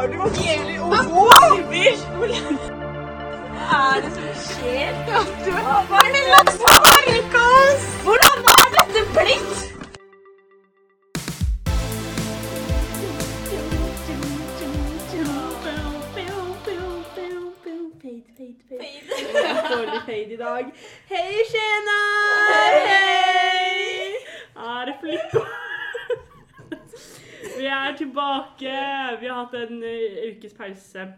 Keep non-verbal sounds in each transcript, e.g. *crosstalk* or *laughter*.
har du hele Oi! Hva er det som skjer? Er det laks Marcos? Hvordan har dette blitt? *laughs* Dårlig fade i dag. Hei, Skjena! Hei! Er det flipp? Vi er tilbake. Vi har hatt en uh, ukes pause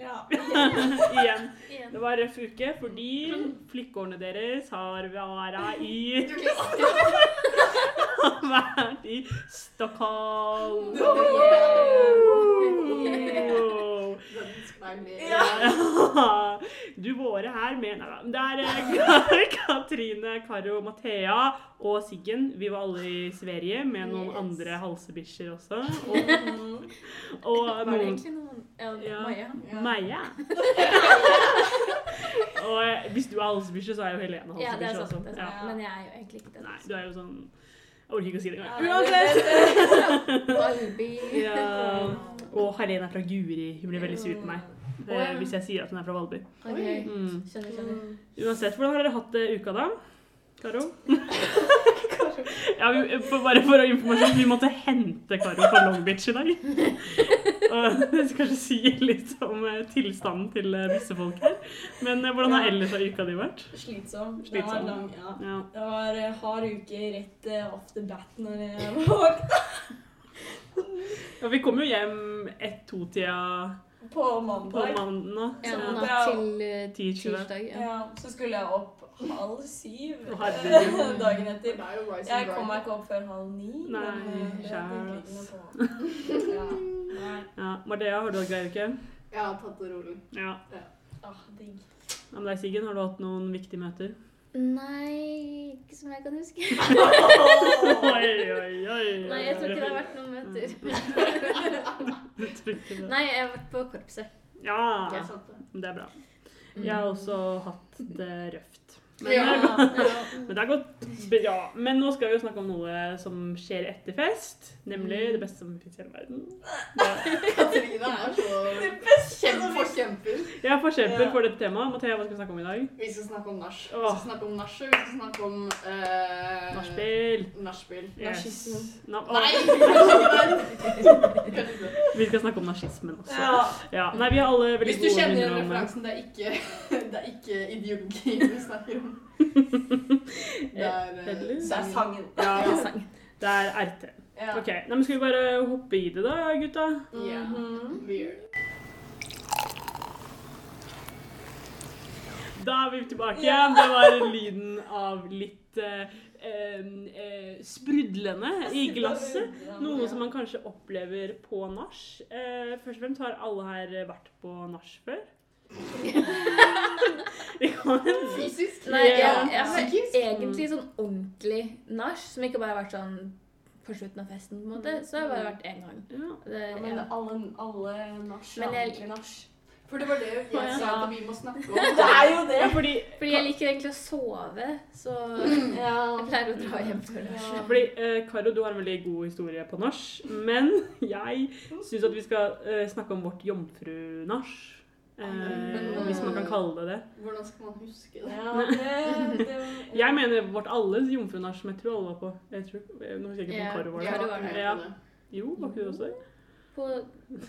Ja. *laughs* igjen. Det var en røff uke fordi flikkårene deres har vært i *laughs* Har *laughs* vært i Stockholm. Wow. Ja. *laughs* Du våre her med Nei da. Det er eh, *laughs* Katrine, Karo, Mathea og Siggen. Vi var alle i Sverige med noen Yes. andre halsebikkjer også. *laughs* Og, og Var det egentlig noen Ja, Ja. Maja. Maja. og eh, hvis du er halsebikkje, så er jo Helene Ja, det er halsebikkje sant. også. Ja. Men jeg er jo egentlig ikke det. Nei, du er jo sånn Jeg orker ikke å si det engang. Uansett. Ja. Og Helene er fra Guri. Hun blir veldig sur på meg eh, ja. hvis jeg sier at hun er fra Valby. Okay. Mm. skjønner, skjønner. Uansett, hvordan har dere hatt det uka da? Karo? *laughs* ja, vi, for, bare for å informasjon, vi måtte hente Karo fra Long Beach i dag. *laughs* Og det skal kanskje si litt om eh, tilstanden til disse visse folk her. Men eh, hvordan har ellers har uka di vært? Slitsom. Det var lang, ja. Ja. Det var eh, hard uke rett eh, off the bat når jeg *laughs* våkna ja, vi kom jo hjem ett-to-tida på på mandag. mandag. Ja, natt til eh, Tirsdag. Ja. Ja, så skulle jeg opp halv syv *laughs* dagen etter. Er Jeg kom meg ikke opp før halv ni. Nei, men, eh, på. *laughs* Ja. Ja. Mardea, har du hatt grei uke? Jeg har tatt det rolig. Ja. Ah, digg. Med deg, Siggen? Har du hatt noen viktige møter? Nei, ikke som jeg kan huske. *laughs* Oi, oi, oi. Nei, jeg tror ikke det har vært noen møter. Nei, jeg har vært på korpset. Ja, Det er det. det er bra. Jeg har også hatt det røft. Men, Ja, det, er, ja. *laughs* men det har gått bra. Men nå skal vi jo snakke om noe som skjer etter fest. Nemlig det beste som fins i hele verden. Det- *laughs* Katrine er så kjempeforkjemper. Jeg er forkjemper for dette temaet. Mathea, hva skal vi snakke om i dag? Vi skal snakke om nach. Vi skal snakke om nachet, vi skal snakke om uh, Nachspiel. Nachspiel. Yes. Na Nei! *laughs* Vi skal snakke om nazismen også. Ja. Ja. Nei, vi har alle veldig Hvis du gode kjenner den referansen, det er ikke, *laughs* det er ikke ideologi vi snakker om. *laughs* Det er, eh, Det er sangen. Ja, det er sangen. det er RT. Ja. Ok, Nei, men Skal vi bare hoppe i det, da, gutta? Ja, Mhm. vi gjør det. Da er vi tilbake igjen. Det var lyden av litt eh, eh, eh, sprudlende i glasset. Noe som man kanskje opplever på nach. Eh, først og fremst har alle her vært på nach før. *laughs* Fysisk? Nei, jeg, jeg har egentlig sånn ordentlig nach, som ikke bare har vært sånn på slutten av festen, på en måte. Så har det bare vært én gang. ja. Det, Ja, men alle, alle nach er ordentlig nach. For det var det jeg Ja. sa at vi må snakke om. *laughs* Det er jo det. ja, fordi Fordi jeg liker egentlig å sove, så *clears throat* Ja. jeg pleier å dra hjem før lunsj. Ja. Fordi, eh, Karo, du har en veldig god historie på nach, men *laughs* jeg syns at vi skal eh, snakke om vårt jomfru-nach. Eh, Men- hvis man kan kalle det det. Hvordan skal man huske det? Ja, det, det *laughs* Jeg mener vårt alles jomfru-nach, som jeg tror alle var på. Jeg tror, nå husker jeg ikke Ja, om Karo var ja, det. var det. Jo, var ikke du også der? På,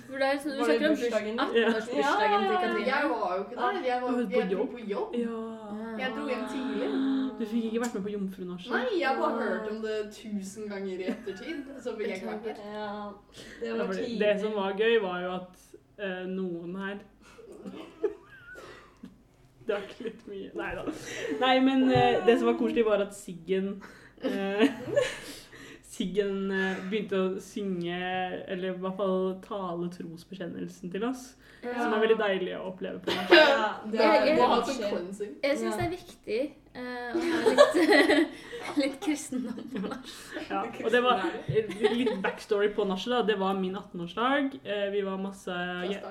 for det er sånn, du snakker om bursdagen din? 18-årsbursdagen til Ja, ja, ja. Katrine. Jeg var jo ikke der. Jeg, var, Var på jeg dro jobb? på jobb. Ja. Jeg dro hjem tidlig. Du fikk ikke vært med på jomfru-nach? Nei, jeg har bare hørt om det tusen ganger i ettertid. Så fikk jeg ikke vært der. Ja, det var tidlig. Det som var gøy, var jo at uh, noen her *laughs* Drakk litt mye Nei da. Nei, men uh, det som var koselig, var at Siggen eh, Siggen eh, begynte å synge, eller i hvert fall tale trosbekjennelsen til oss. Som er veldig deilig å oppleve på. *laughs* Ja, det Jeg- er jeg- Må sånn skjer. Jeg syns det er viktig uh, å ha litt, *laughs* litt kristendom på nach. Ja, og det var eh, litt backstory på nachet. da. Det var min 18-årsdag. Eh, Vi var masse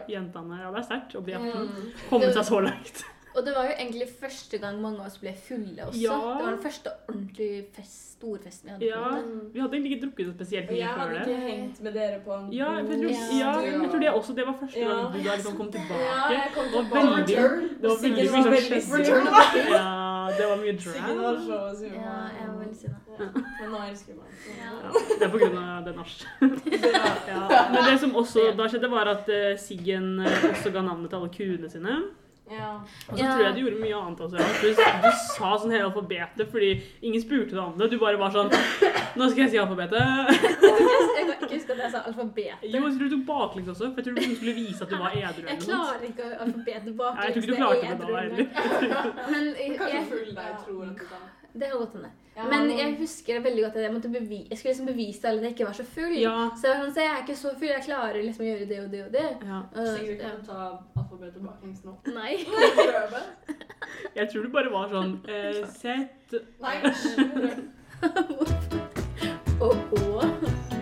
jentene Ja, det er sterkt å bli 18. Komme seg så langt. Og det var jo egentlig første gang mange av oss ble fulle også. Ja. Det var den første ordentlige fest, storfesten vi hadde. Ja. på. Vi hadde egentlig ikke drukket det spesielt Og det. jeg hadde ikke hengt med dere på en Ja, jeg tror, Ja. ja, jeg tror det også. Det var første gang Ja. du da liksom kom Ja, jeg kom tilbake. veldig, det var veldig mye var som veldig skjedde. *laughs* Ja, det var mye drag. så. Ja, jeg var veldig sinna. Ja, Men nå elsker man. Ja. Ja, det er på grunn av det nach. *laughs* Ja. Men det som også da skjedde, var at eh, Siggen eh, også ga navnet til alle kuene sine. Ja. Og så Ja. tror jeg du gjorde mye annet også. Du, du sa sånn hele alfabetet fordi ingen spurte deg om det. Du bare var sånn Nå skal jeg si alfabetet. Jeg kan ikke huske at jeg sa alfabetet. Jo, jeg tror du tok baklengs også, for jeg tror du skulle vise at du var edru. Jeg klarer ikke alfabetet baklengs. Jeg tror ikke du klarte det da heller. *laughs* Men jeg, jeg, jeg, det kan godt hende. Ja, Men jeg husker veldig godt at jeg måtte bevi jeg skulle liksom bevise alle at jeg ikke var så full. Ja. Så jeg var sånn, så jeg er ikke så full, jeg klarer liksom å gjøre det og det og det. Ja. Uh, Sigrid, kan du ta alfabetet baklengs nå? *laughs* Nei. *laughs* Jeg tror du bare var sånn *laughs* eh, Sett Nei. Og Å,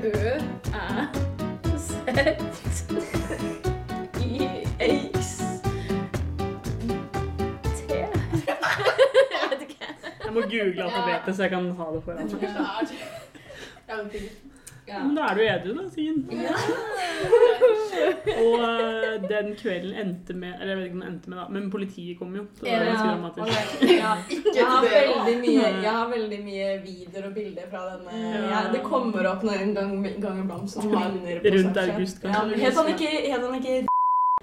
Ø, Æ, Z, må google alfabetet, så jeg kan ha det foran meg. Men da er du edru, da, Siggen. Og eh, den kvelden endte med Eller jeg vet ikke om den endte med, da, men politiet kom jo. Så det var Ja, ganske dramatisk. ja. Ikke Jeg har, veldig mye, jeg har veldig mye videoer og bilder fra denne. Ja. Ja, det kommer opp en gang, gang iblant som har under på Rundt august, kanskje. Ja, het han ikke, het ikke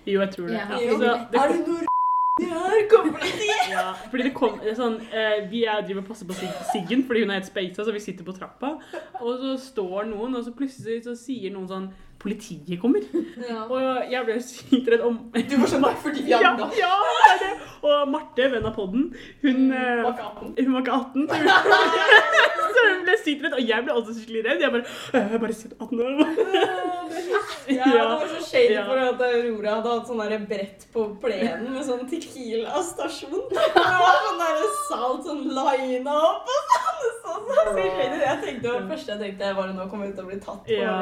Jo, jeg tror det. Ja. Ja, så det Er du noe her? Kommer politiet? Ja, fordi det kom sånn eh, Vi er, driver og passer på Siggen fordi hun er helt speisa, så vi sitter på trappa. Og så står noen, og så plutselig så sier noen sånn Politiet kommer. Ja. Og jeg ble sykt redd om Du var sånn nei, fordi vi ja, ja, det er det. Og Marte, venn av podden, hun, mm, var ikke 18. hun var ikke 18. *laughs* Så hun, så ble sykt redd, og jeg ble også skikkelig redd. Jeg bare Jeg Jeg bare sier 18 år. Ja, det var så shady for at Aurora hadde hatt sånn brett på plenen med sånn Tequila-stasjon. Det var sånn der salt sånn lina opp og sånn. Så, så så så, så, så, så, så, Jeg tenkte, det første jeg tenkte, var at nå kommer jeg til å bli tatt for Ja,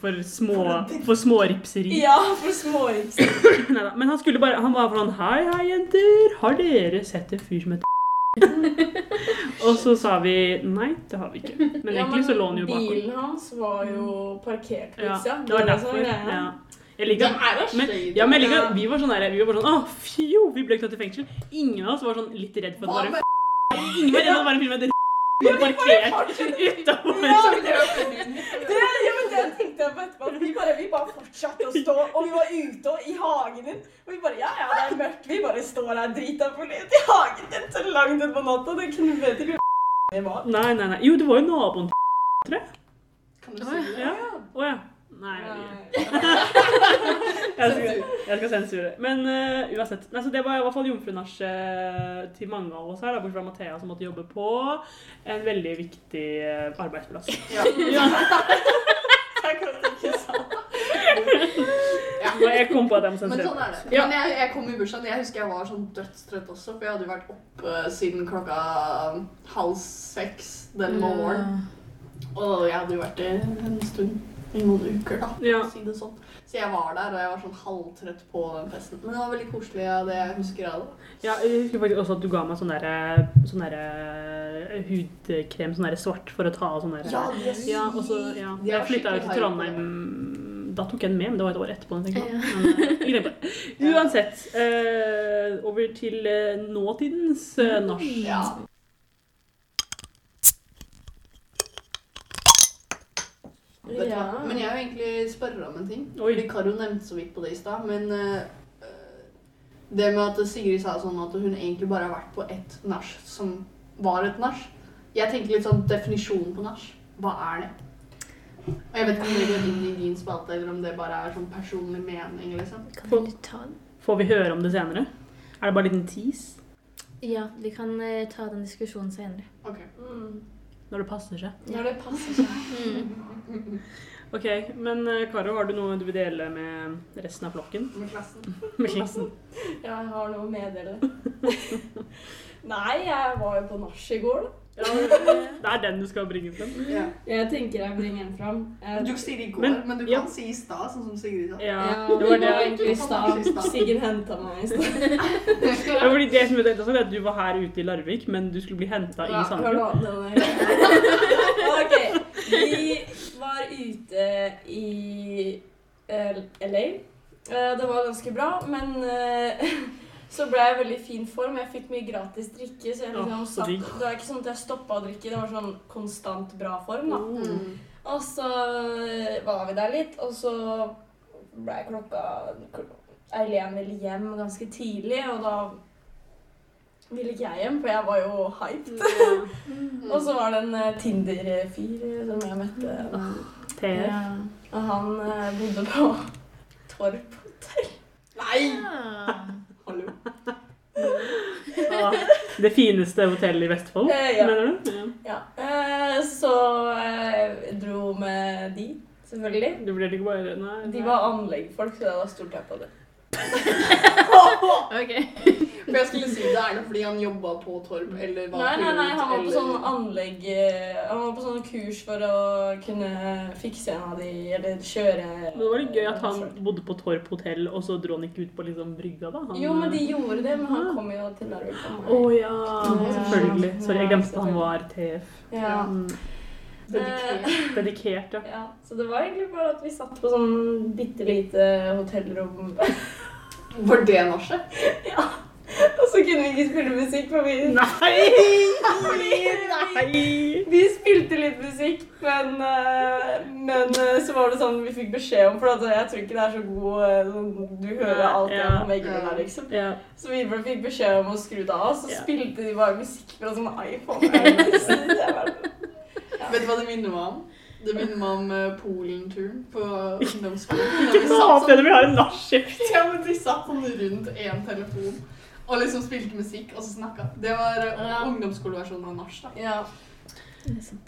for små For småripseri. Ja, for småriks. *clears throat* Neida, Men han skulle bare Han var sånn Hei, hei, jenter. Har dere sett en fyr som heter *laughs* Og så sa vi nei, det har vi ikke. Men egentlig så lå han jo bakom. Bilen hans var jo parkert på Ja, det var derfor. Ja. Jeg Det liker er men, ja, men jeg liker vi var sånn der, vi var sånn Å, fjo! Vi ble ikke tatt i fengsel. Ingen av oss var sånn litt redd for at det var *laughs* Ingen var redd for at det en var parkert utafor. Ja. Så det ja, men det tenkte jeg på etterpå. Vi bare, vi bare fortsatte å stå, og vi var ute og i hagen din. Og vi bare Ja, ja, det er mørkt. Vi bare står her drita for litt i hagen din til langt utpå natta. Det kunne vet ikke hvor det var. Nei, nei, nei. Jo, det var jo naboen Kan du si det? Ja. Oh, ja. Nei. Jeg skal, jeg skal sensure. Men uh, uansett. Nei, så det var i hvert fall jomfrunasj uh, til mange av oss her, da, bortsett fra Mathea, som måtte jobbe på en veldig viktig eh, arbeidsplass. Ja. *laughs* Ja. Jeg du ikke sa jeg kom på at jeg må Men sensurere. sånn er det. Ja. Men jeg, jeg kom i bursdagen. Jeg husker jeg var sånn dødstrøtt også, for jeg hadde jo vært oppe siden klokka halv seks den morgenen. Og jeg hadde jo vært det en stund. I noen uker, da. Ja. Si det sånn. Så jeg var der, og jeg var sånn halvtrøtt på den festen. Men det var veldig koselig, av det jeg husker av det. Ja, jeg husker faktisk også at du ga meg sånn derre sånn derre hudkrem, sånn derre svart, for å ta av sånn derre ja, yes. Ja, og så, ja. Jeg flytta jo til Trondheim Da tok jeg den med, men det var et år etterpå. jeg. Men, eh, det. *laughs* Uansett, uh, over til uh, nåtidens uh, norsk. Ja. Vet du hva? Ja. Men jeg vil egentlig spørre om en ting. Fordi Karo nevnte så vidt på det i stad. Men uh, det med at Sigrid sa sånn at hun egentlig bare har vært på ett nach som var et nach. Jeg tenker litt sånn definisjonen på nach. Hva er det? Og jeg vet ikke om det går inn i din spalte, eller om det bare er sånn personlig mening. liksom. Kan vi ta den? Får vi høre om det senere? Er det bare en liten tease? Ja, vi kan uh, ta den diskusjonen senere. Ok. Mm. Når det passer seg. Når det passer seg. Mm. *laughs* Ok, Men eh, Karo, har du noe du vil dele med resten av flokken? Med klassen. *laughs* Med klassen? Ja, jeg har noe å meddele. *laughs* Nei, jeg var jo på nach i går, da. Ja, det er den du skal bringe frem. Ja. Jeg tenker jeg bringer den fram. Jeg- Du sier i går, Men- men, du ja. kan si i stad, sånn som Sigrid sa. Ja, Ja, det var det. egentlig i I stad. Sigrid henta meg i stad. *laughs* Ja, fordi det som jeg er at Du var her ute i Larvik, men du skulle bli henta i Sandefjord. *laughs* Ok, vi var ute i eh, LA. Eh, Det var ganske bra, men eh, *laughs* så ble jeg i veldig fin form. Jeg fikk mye gratis drikke, så jeg liksom satt, det var ikke sånn at jeg stoppa å drikke. Det var sånn konstant bra form. da. Mm. Og så var vi der litt, og så ble klokka Eileen ville hjem ganske tidlig, og da ville ikke jeg hjem, for jeg var jo hyped. *laughs* Og så var det en eh, Tinder-fyr eh, som jeg møtte. TF. Ja. Og han eh, bodde på *laughs* Torp hotell. Nei! Ah. Ja, det fineste hotellet i Vestfold, Eh, ja. mener du? Ja. Ja. Eh, så jeg dro med de, selvfølgelig. Du ble ikke bare Nei. De var anleggsfolk, så da stolte jeg på det. *laughs* Ok. For jeg skulle si det, er det fordi han jobba på Torp, eller var Nei, nei, nei, han var på eller- sånn anlegg eh, Han var på sånn kurs for å kunne fikse en av de, eller kjøre Men det var litt gøy at han bodde på Torp hotell, og så dro han ikke ut på liksom brygga, da. Han, Jo, men de gjorde det, men han kom jo til Narvik. Å oh, ja, selvfølgelig. Sorry, jeg glemte at han var TF. Ja. Mm. Dedikert. *laughs* Dedikert, ja. ja. Så det var egentlig bare at vi satt på sånn bitte lite hotellrom. *laughs* Var det nachet? *laughs* ja. Og så kunne vi ikke spille musikk, for vi Nei! Nei! Vi spilte litt musikk, men, eh, men eh, så var det sånn vi fikk beskjed om For at jeg tror ikke det er så god eh, sånn, Du hører alt er på veggene der, liksom. Ja. Så vi fikk beskjed om å skru det av, så Ja. spilte de bare musikk fra sånn iPhone. Vet du hva det minner meg om? Det minner meg om eh, Polen-turen på ungdomsskolen. *laughs* Ikke satt sånn, vi har en nachspiel. ja, men de satt sånn rundt én telefon og liksom spilte musikk og så snakka. Det var eh, Ja. ungdomsskoleversjonen av nach. da. Ja.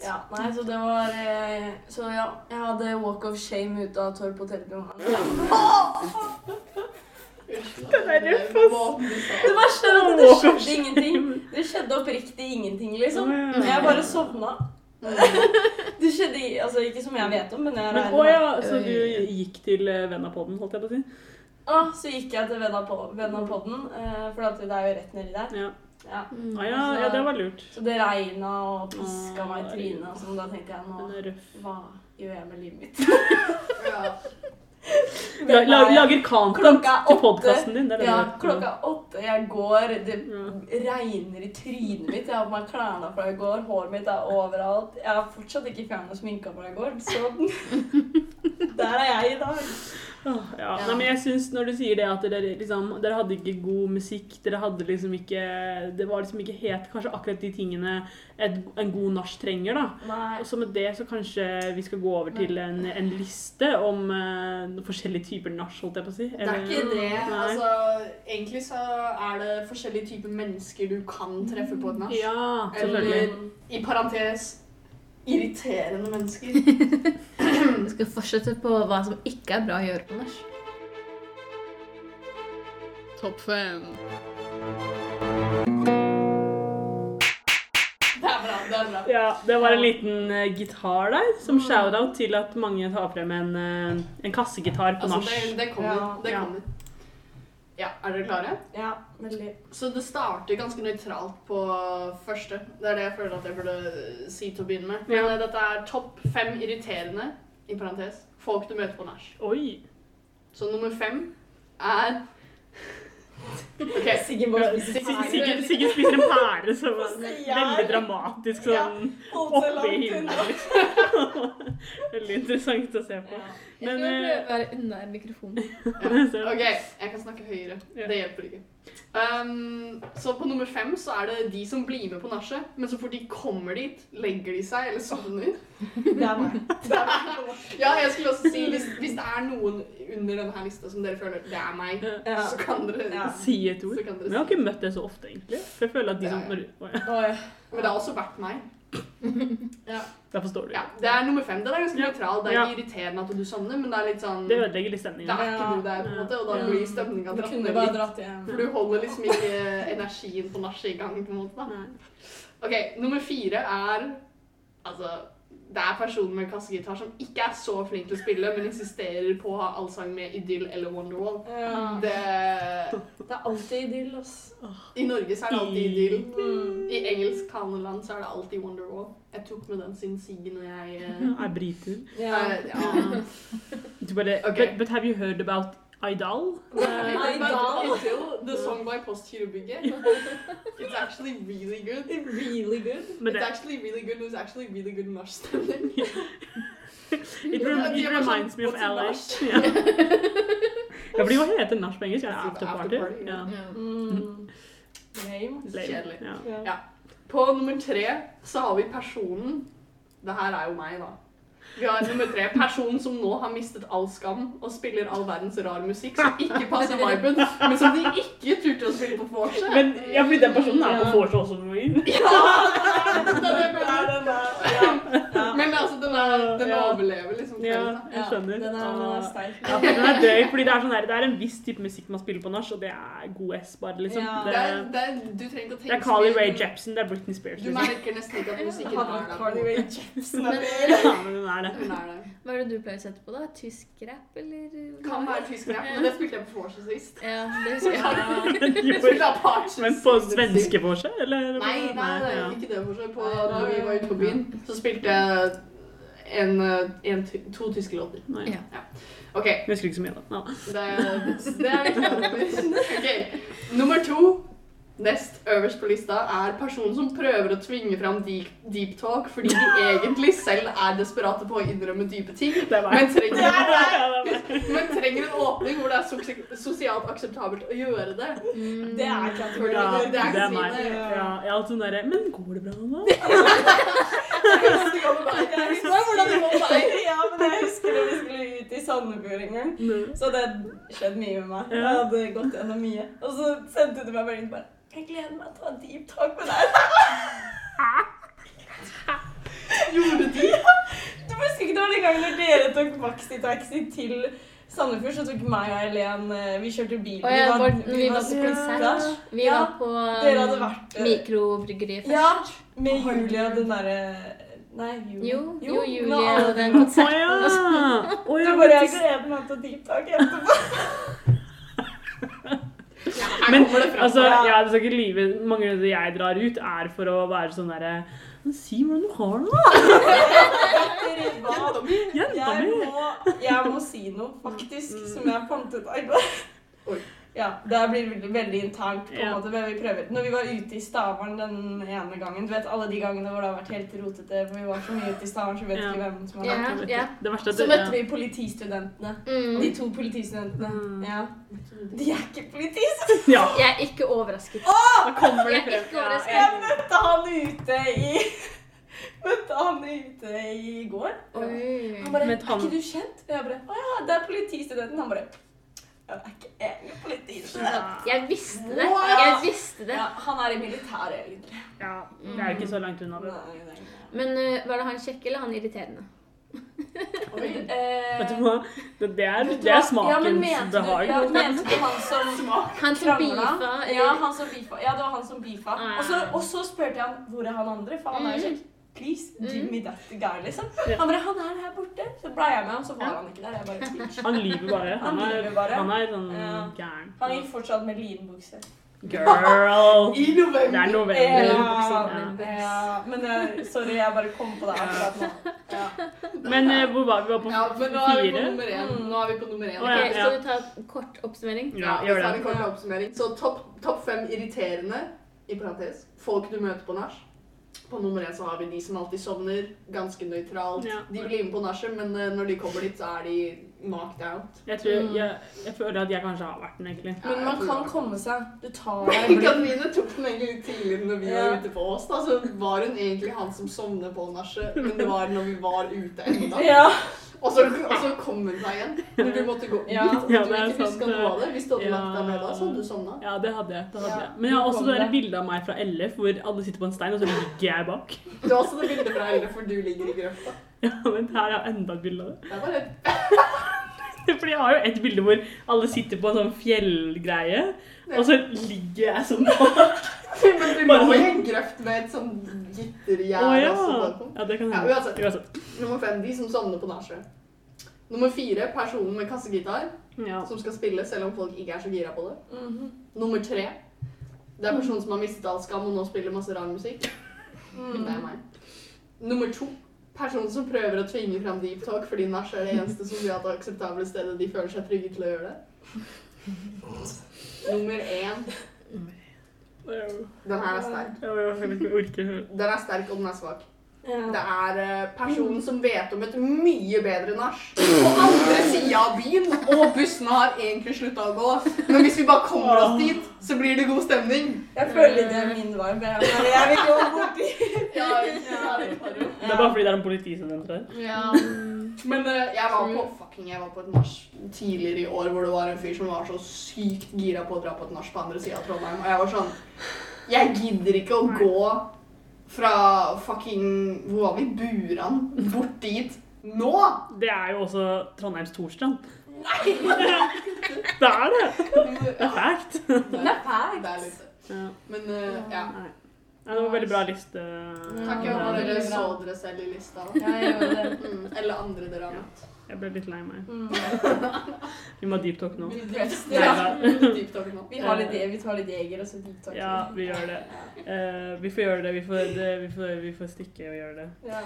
Ja. Nei, så det var eh, Så ja, jeg hadde walk of shame ut av Torp hotellrom. *laughs* Den er røff, ass. Det verste er at det skjedde ingenting. Det skjedde oppriktig ingenting, liksom. Jeg bare sovna. Det skjedde altså, ikke som jeg vet om, men jeg regner med. ja, så du gikk til eh, Vennapodden, holdt jeg på å si? Ah, så gikk jeg til Venna på- Venna eh, for det er jo rett nedi der. Ja. Ja. Mm. Ah, ja, ja, det var lurt. Så det regna og piska ah, meg i trynet, og sånn. Da tenkte jeg nå. Hva gjør jeg med livet mitt? Ja. *laughs* *laughs* La, la, lager content til podkasten din. Det det Ja, klokka åtte. Jeg går, det regner i trynet mitt. Jeg har på meg klærne fra i går. Håret mitt er overalt. Jeg har fortsatt ikke fjerna sminka fra i går, så *laughs* *laughs* Der er jeg i dag. Oh, ja. Ja. Nei, men jeg synes når du sier det at dere, liksom, dere hadde ikke god musikk, dere hadde liksom ikke Det var liksom ikke helt kanskje akkurat de tingene et, en god nach trenger, da. Nei. Så med det så kanskje vi skal gå over til en, en liste om uh, forskjellige typer nach, holdt jeg på å si. Det er ikke det. Nei. Altså, egentlig så er det forskjellige typer mennesker du kan treffe på et nach. Ja. Eller i parentes irriterende mennesker. *laughs* Vi skal fortsette på hva som ikke er bra å gjøre på nach. Topp fem. Det er bra. Det er bra. Ja, det var en liten uh, gitar der, som shout-out til at mange tar frem en, uh, en kassegitar på Altså, det, det kommer. Ja, det kommer. Ja, er dere klare? Ja, veldig. Så det starter ganske nøytralt på første. Det er det jeg føler at jeg burde si til å begynne med. Men Ja. eh, dette er topp fem irriterende, i parentes, folk du møter på nach. Oi! Så nummer fem er *laughs* Okay. Siggen spiser en pære som er veldig dramatisk sånn ja, oppi himmelen. *laughs* Veldig interessant å se på. Jeg Men, skal eh, prøve å være unna mikrofonen. *laughs* ja. *laughs* ok, jeg kan snakke høyere. Ja. Det hjelper ikke. Um, så på nummer fem så er det de som blir med på nachet, men så fort de kommer dit, legger de seg eller sovner. *laughs* Det er meg. Ja, jeg skulle også si, hvis, hvis det er noen under denne lista som dere føler det er meg, Ja. så kan dere Ja. Si et ord. Så kan dere Men jeg har ikke møtt det så ofte, egentlig. For jeg føler at de som Ja, ja. Oi. Men det har også vært meg. Ja. Da forstår du. ja. Det er nummer fem. Den er ganske Ja. nøytral. Det er Ja. ikke irriterende at du sovner, men det er litt sånn Det ødelegger litt Det stemningen. er ikke du der, på en måte, og da blir stemninga dratt ned litt. For du holder liksom ikke energien på nachet i gang, på en måte. da. Ok, nummer fire er Altså, det er personen med kassegitar som ikke er så flink til å spille, men insisterer på å ha allsang med Idyll eller Wonderwall. Ja. Det, Det er alltid idyll, ass. I Norge så er det alltid Idyll. Mm. I engelsk kanoland så er det alltid Wonderwall. Jeg tok med den siden Siggen og jeg uh, *laughs* Er briter. Yeah. Uh, ja. Du bare, Ok. but, but have you heard about Idol? Aydal But Idyll, the song by Postgirobygget, it's *laughs* actually really good. Really good. men It's actually really good. It's was actually really good nachstemning. *laughs* it, rem, it reminds me of what's a LA. nach? Ja. *laughs* fordi hva heter nach på engelsk? Er det After ja. Ja. Mm. Lame. Lame. Kjedelig. Ja. Ja. Ja. På nummer tre så har vi personen Det her er jo meg, da. Vi har nummer tre personen som nå har mistet all skam og spiller all verdens rar musikk som ikke passer viben, men som de ikke turte å spille på vorset. Men ja, fordi den personen er på vorset også noen Ja, den er den er, den er, Ja. Ja. Men altså, den, er, den overlever liksom. Ja, jeg skjønner. Den er, den er sterk. Ja, den er døy, fordi det er, sånn det er en viss type musikk man spiller på nach, og det er god S, bare, liksom. Ja. Det er, Det, er, du trenger ikke å det er Carly. Rae Jepsen, det er Britney Spears. Du Liksom. merker nesten ikke at musikken er der. Carly Rae. Jepsen Ja, men er det. Hun er det. Hva er det du pleier å sette på, da? Tysk rap, eller? Kan være tysk rap, men det spilte jeg på vorset sist. Ja, det husker jeg. Jeg spilte Apache. Men på svenske vorset, eller? Nei, nei, nei, ja. ikke det vorset. På da vi var ute på byen, så spilte jeg en, eh, en, to tyske låter. Nei. Ja. OK. Jeg husker ikke så mye, da. Ja. Det, det er viktig. *laughs* Ok, Nummer to, nest øverst på lista, er personen som prøver å tvinge fram deep, deep talk fordi de egentlig selv er desperate på å innrømme dype ting, men trenger, er *laughs* men trenger en åpning hvor det er sosialt akseptabelt å gjøre det. Mm. Det er kategorien. Ja, det er det er meg. Ja, Ja, jeg er alltid sånn derre Men går det bra nå? *laughs* Hvordan det går med deg. *laughs* Ja, men jeg husker da vi skulle ut i Sandefjord en gang. Så det skjedde mye med meg. Jeg hadde gått gjennom mye. Og så sendte du meg bare inn bare Jeg gleder meg til å ha deep talk med deg. *laughs* Gjorde de? Du husker ikke det var den gangen når dere tok maxitaxi til Sandefjord, så tok meg og Helen eh, Vi kjørte bil. Og jeg var, når vi var vi var, konsert. Vi Ja, var på Dere hadde vært eh, mikrobryggeriet Ja, først. med Julia og den derre Nei, jo. Jo, jo, jo Julie og den den Å konserten. ja! Du ja, bare Jeg gleder meg til å deep talk etterpå. *laughs* Men altså, ja, det skal ikke lyve. Mange av de jeg drar ut, er for å være sånn derre «Men Si hvordan du har det, da! Jenta *laughs* mi. Jenta Jeg må, jeg må si noe, faktisk, som jeg fant ut av i går. Ja, Det blir veldig, veldig internt. på en måte, men vi prøver. Når vi var ute i Stavern den ene gangen Du vet alle de gangene hvor det har vært helt rotete, for vi var så mye ute i Stavern, så vet ikke hvem som har vært ja. Det verste er Så møtte det- vi politistudentene. Mm. De to politistudentene. Mm. Ja. De er ikke politistudenter. *laughs* Ja, Jeg er ikke overrasket. da kommer det Jeg er frem. ikke Ja, overrasket. Jeg møtte han ute i *laughs* Møtte han ute i går. Oi. Han bare Men 'Er ikke du kjent?' Og jeg bare 'Å ja, det er politistudenten'. Han bare 'Jeg er ikke egentlig politistudent'. Jeg visste det. Jeg visste det. Ja, han er i militæret, egentlig. Ja, det er jo ikke så langt unna. det. Men uh, var det han kjekke eller han irriterende? Oi, *laughs* eh, Vet du hva? Det, det er, det er smakens Ja, behag. Ja, mente du han som *laughs* Han som krangla? beefa? Ja, han som beefa. Ja, det var han som beefa. Ah. Og så, og så spurte jeg han hvor er han andre, for han er jo Mm. kjekk. Please, give Mm. me that guy, liksom. Ja. Han bare 'Han er her borte'. Så ble jeg med ham, så var han ikke der. Jeg bare bitch. Han lyver bare. Han Han er, bare. han er sånn Ja. gæren. Han gikk fortsatt med linbukse. Girl! *laughs* I november. Det er november. Ja, Ja. ja, men uh, sorry, jeg bare kom på det akkurat nå. Ja. Men uh, hvor var vi? Var på Ja, men nå er vi på nummer én. Mm. Nå er vi på nummer én. Å, ja, Ok, Skal vi ta en kort oppsummering? Ja, gjør tar det. en kort oppsummering. Så topp top fem irriterende, i parentes, folk du møter på nach. På nummer én så har vi de som alltid sovner, ganske nøytralt. Ja. De blir med på nachet, men eh, når de kommer dit, så er de knocked out. Jeg, tror, Mm. jeg, jeg føler at jeg kanskje har vært den, egentlig. Men man kan komme seg. Du tar *laughs* deg. Katrine tok den egentlig litt tidligere når vi Ja. var ute på oss. da, Så var hun egentlig han som sovner på nachet, men det var når vi var ute ennå. Ja. Og så, og så kom hun seg igjen når du måtte gå ut. Ja. og du det ikke huska sant. noe av det. Hvis du hadde lagt deg ned da, så hadde du sovna. Ja, det hadde jeg. det hadde jeg. Men jeg har også det der bildet av meg fra LF hvor alle sitter på en stein, og så ligger jeg bak. Du har også det bildet fra LF hvor du ligger i grøfta. *laughs* Ja, men her er enda et bilde av det. Det bare et *laughs* Fordi jeg har jo et bilde hvor alle sitter på en sånn fjellgreie, og så ligger jeg sånn *laughs* Men du lå i en grøft med et sånn gittergjerde. ja. også ja! Det kan Ja, hende. uansett. Uansett. Nummer fem, de som sovner på nachspiel. Nummer fire, personen med kassegitar Ja. som skal spille selv om folk ikke er så gira på det. Mhm. Nummer tre, det er personen som har mistet all skam og nå spiller masse rar musikk. Det Mm. er meg. Nummer to, personen som prøver å tvinge fram deep talk fordi nach er det eneste sosialt akseptable stedet de føler seg trygge til å gjøre det. Nummer én, den her er sterk. Den er sterk, og den er svak. Ja. Det er eh, personen som vet om et mye bedre nach på andre sida av byen, og bussene har egentlig slutta å gå. Men hvis vi bare kommer oss dit, så blir det god stemning. Jeg føler det er min varm. Jeg jeg vil gå borti. Ja, ja, det er det. Det er bare fordi det er en politistudent her. Ja. Men eh, jeg var på fucking, jeg var på et nach tidligere i år hvor det var en fyr som var så sykt gira på å dra på et nach på andre sida av Trondheim. Og jeg var sånn Jeg gidder ikke å gå fra fucking Hvor var vi? Buran? Bort dit. Nå! Det er jo også Trondheims Torstrand. *laughs* Det er det! Det er fælt. Det er fælt. Ja. Men uh, ja. Nei. Nei, det var veldig bra liste. Takk for at dere så dere selv i lista. Ja, jeg gjør det. Mm. Eller andre dere har møtt. Jeg ble litt lei meg. Mm. *laughs* Vi må ha deep talk nå. Vi drøfter. Nei, Ja. *laughs* Deep talk nå. Vi, har litt, vi tar litt jeger og så deep talk. Ja, vi gjør det. Uh, vi får gjøre det. Vi får, det, vi får, vi får stikke og gjøre det. Ja.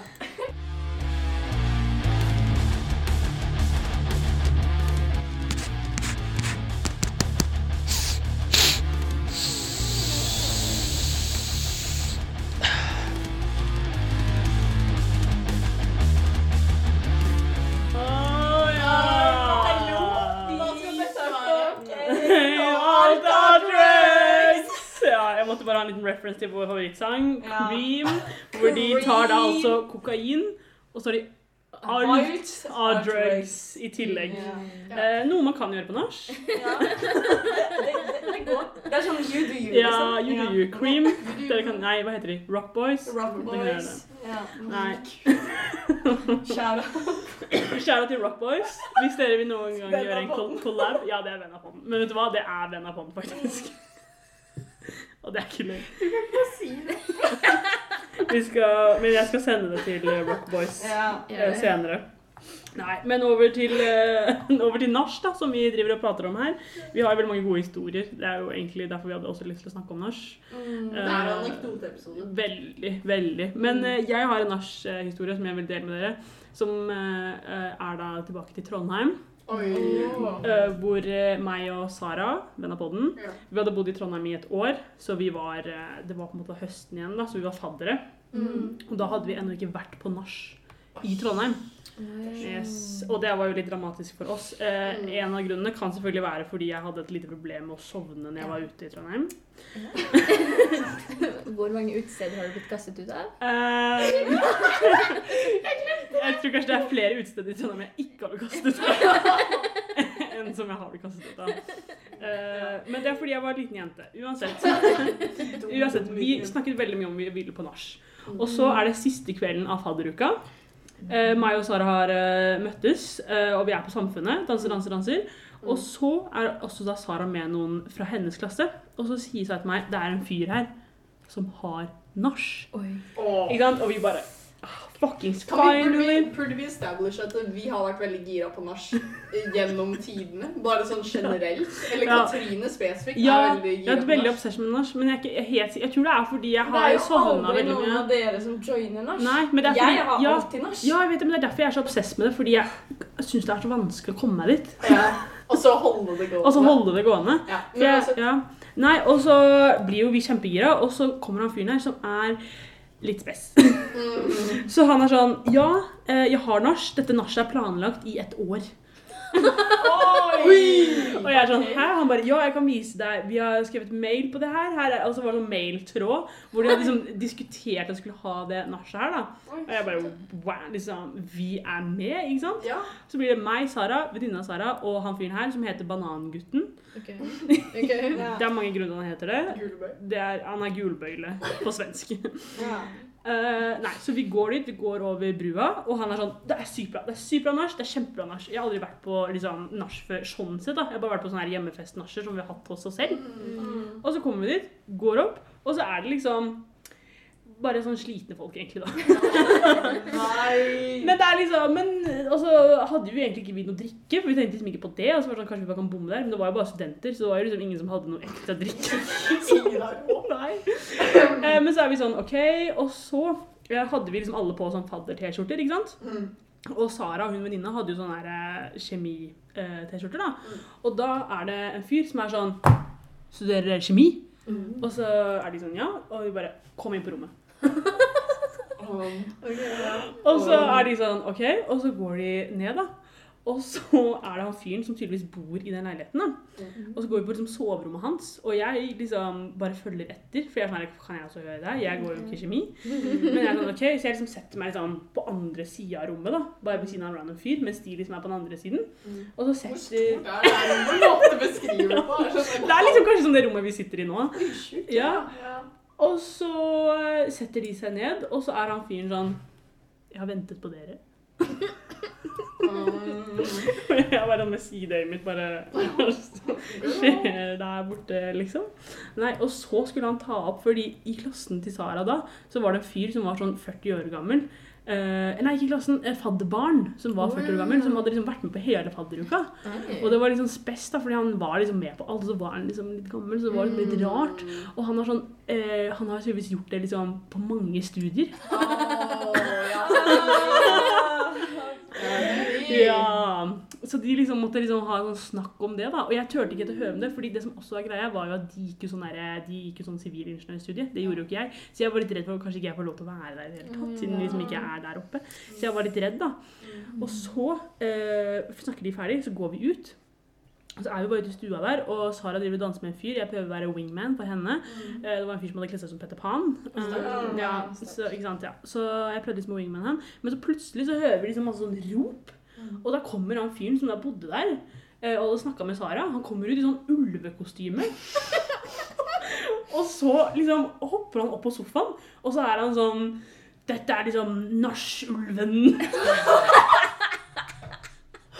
Tar da altså kokain, og så har de alt av drugs i tillegg. Eh, noe man kan gjøre på nach. Ja. *laughs* Det, det, det går. Det er sånn you do you. Ja, liksom. you do you. Cream. Dere kan, nei, hva heter de? Rock Boys? Rock kan boys. Ja. Nei. Kjære. Kjære *laughs* til Rock Boys. Hvis dere vil noen gang gjøre en collab Ja, det er venn av fond Men vet du hva? Det er venn av fond faktisk. *laughs* Og det er ikke løgn. Vi skal, men jeg skal sende det til eh, Rock Boys Ja. eh, senere. Nei, men over til, eh, *laughs* over til nach, da, som vi driver og prater om her. Vi har veldig mange gode historier. Det er jo egentlig derfor vi hadde også lyst til å snakke om nach. Mm. Det er en anekdoteepisode. Veldig, veldig. Men uh, jeg har en nach-historie som jeg vil dele med dere. Som uh, er da tilbake til Trondheim. Oi. eh, hvor eh, meg og Sara, venn av podden, Ja. vi hadde bodd i Trondheim i et år. Så vi var, eh, det var på en måte høsten igjen, da, så vi var faddere. Mm. Og da hadde vi ennå ikke vært på nach i Trondheim. Yes. Og det var jo litt dramatisk for oss. Eh, Mm. en av grunnene kan selvfølgelig være fordi jeg hadde et lite problem med å sovne når jeg var ute i Trondheim. Hvor mange utesteder har du blitt kastet ut av? Eh, *laughs* *laughs* jeg tror kanskje det er flere utesteder i Trondheim jeg ikke har blitt kastet ut av. *laughs* enn som jeg har blitt kastet ut av. Eh, men det er fordi jeg var en liten jente. Uansett. *laughs* Uansett, Vi snakket veldig mye om vi ville på nach. Og så er det siste kvelden av fadderuka. Uh, meg og Sara har uh, møttes, uh, og vi er på Samfunnet. Danser, danser, danser. Og så er også da Sara med noen fra hennes klasse. Og så sier Sara til meg det er en fyr her som har nach. Ikke sant? Og vi bare Fuckings finally! burde vi establish at vi har vært veldig gira på nach gjennom tidene? Bare sånn generelt? Eller Ja. Katrine spesifikt Ja, er veldig Jeg er har veldig obsession med nach, men jeg, jeg, jeg, jeg tror det er fordi jeg Det er jo aldri noen mye. av dere som joiner nach. Nei, men det er fordi Jeg har ja, alltid nach. ja, jeg vet det, men det er derfor jeg er så obsess med det. Fordi jeg syns det er så vanskelig å komme meg dit. Ja. Og så holde det gående. Og så holde det gående. Ja. Men jeg, altså, ja. Nei, og så blir jo vi kjempegira, og så kommer han fyren her som er litt spess. mm, Så han er sånn Ja, eh, jeg har nach. Dette nachet er planlagt i et år. Og jeg er sånn Hæ? Han bare Ja, jeg kan vise deg. Vi har skrevet mail på det her. her er, og så var det noen mailtråd hvor de hadde liksom diskutert at de skulle ha det nachet her, da. Og jeg bare Wow, liksom. Vi er med, ikke sant? Ja. Så blir det meg, Sara, venninna Sara og han fyren her som heter Banangutten. Ok. *laughs* Okay. Ja. Det er mange grunner han heter det. Det er, han er gulbøyle på svensk. *laughs* Ja. Uh, nei, så vi går dit, vi går over brua, og han er sånn Det er sykt bra. Det er sykt bra nach. Det er kjempebra nach. Jeg har aldri vært på liksom, nach før sånn sett. da. Jeg har bare vært på sånne her hjemmefest-nacher som vi har hatt hos oss selv. Mm. Og så kommer vi dit, går opp, og så er det liksom bare sånn slitne folk, egentlig, da. *laughs* Nei. Men det er liksom, men altså, hadde jo egentlig ikke vi noe drikke, for vi tenkte liksom ikke på det. Og så var det sånn, kanskje vi bare kan bomme der, Men det var jo bare studenter, så det var jo liksom ingen som hadde noe ekte drikke. *laughs* *laughs* Nei. Eh, men så er vi sånn, OK. Og så eh, hadde vi liksom alle på sånn fadder-T-skjorter, ikke sant? Mm. Og Sara, hun venninna, hadde jo sånne eh, kjemi-T-skjorter, da. Mm. Og da er det en fyr som er sånn Studerer kjemi? Mm. Og så er de sånn ja, og vi bare Kom inn på rommet. *laughs* Og så er de sånn OK, og så går de ned, da. Og så er det han fyren som tydeligvis bor i den leiligheten. da. Og så går vi på liksom soverommet hans, og jeg liksom bare følger etter. For jeg er sånn kan jeg også gjøre det? Jeg går jo ikke i kjemi. Men jeg er sånn, ok, Så jeg liksom setter meg liksom på andre sida av rommet, da. Bare ved siden av en random fyr, mens de liksom er på den andre siden. Mm. Og så Hvor stort er det? Er det er liksom kanskje som det rommet vi sitter i nå. Ja. Og så eh, setter de seg ned, og så er han fyren sånn Jeg har ventet på dere. *laughs* Jeg bare med sideøyet mitt bare *laughs* skjer der borte, liksom. Nei, og så skulle han ta opp, fordi i klassen til Sara da, så var det en fyr som var sånn 40 år gammel. Eh, nei, ikke klassen. Eh, fadderbarn som var 40 år gammel, som hadde liksom vært med på hele fadderuka. Og det var liksom spes, da, fordi han var liksom med på alt, og så var han liksom litt gammel, så det var litt rart. Og han har sånn eh, Han har tydeligvis gjort det liksom på mange studier. Åh, ja. *laughs* Ja, Så de liksom måtte liksom ha en sånn snakk om det, da. Og jeg turte ikke til å høre om det, fordi det som også var greia, var jo at de gikk jo sånn der- de gikk jo sånn sivilingeniørstudie. Det gjorde jo ikke jeg. Så jeg var litt redd for at kanskje ikke jeg får lov til å være der i det hele tatt, siden liksom ikke jeg er der oppe. Så jeg var litt redd, da. Og så eh, snakker de ferdig, så går vi ut. Og så er vi bare ute i stua der, og Sara driver og danser med en fyr. Jeg prøver å være wingman for henne. Mm. Det var en fyr som hadde kledd seg som Petter Pan. Eh, ja, så, sant, ja. så jeg prøvde liksom å wingman ham. Men så plutselig så hører vi liksom masse sånn rop. Og da kommer han fyren som da bodde der, eh, og hadde snakka med Sara. Han kommer ut i sånn ulvekostyme. *laughs* og så liksom hopper han opp på sofaen, og så er han sånn Dette er liksom nachulven. *laughs*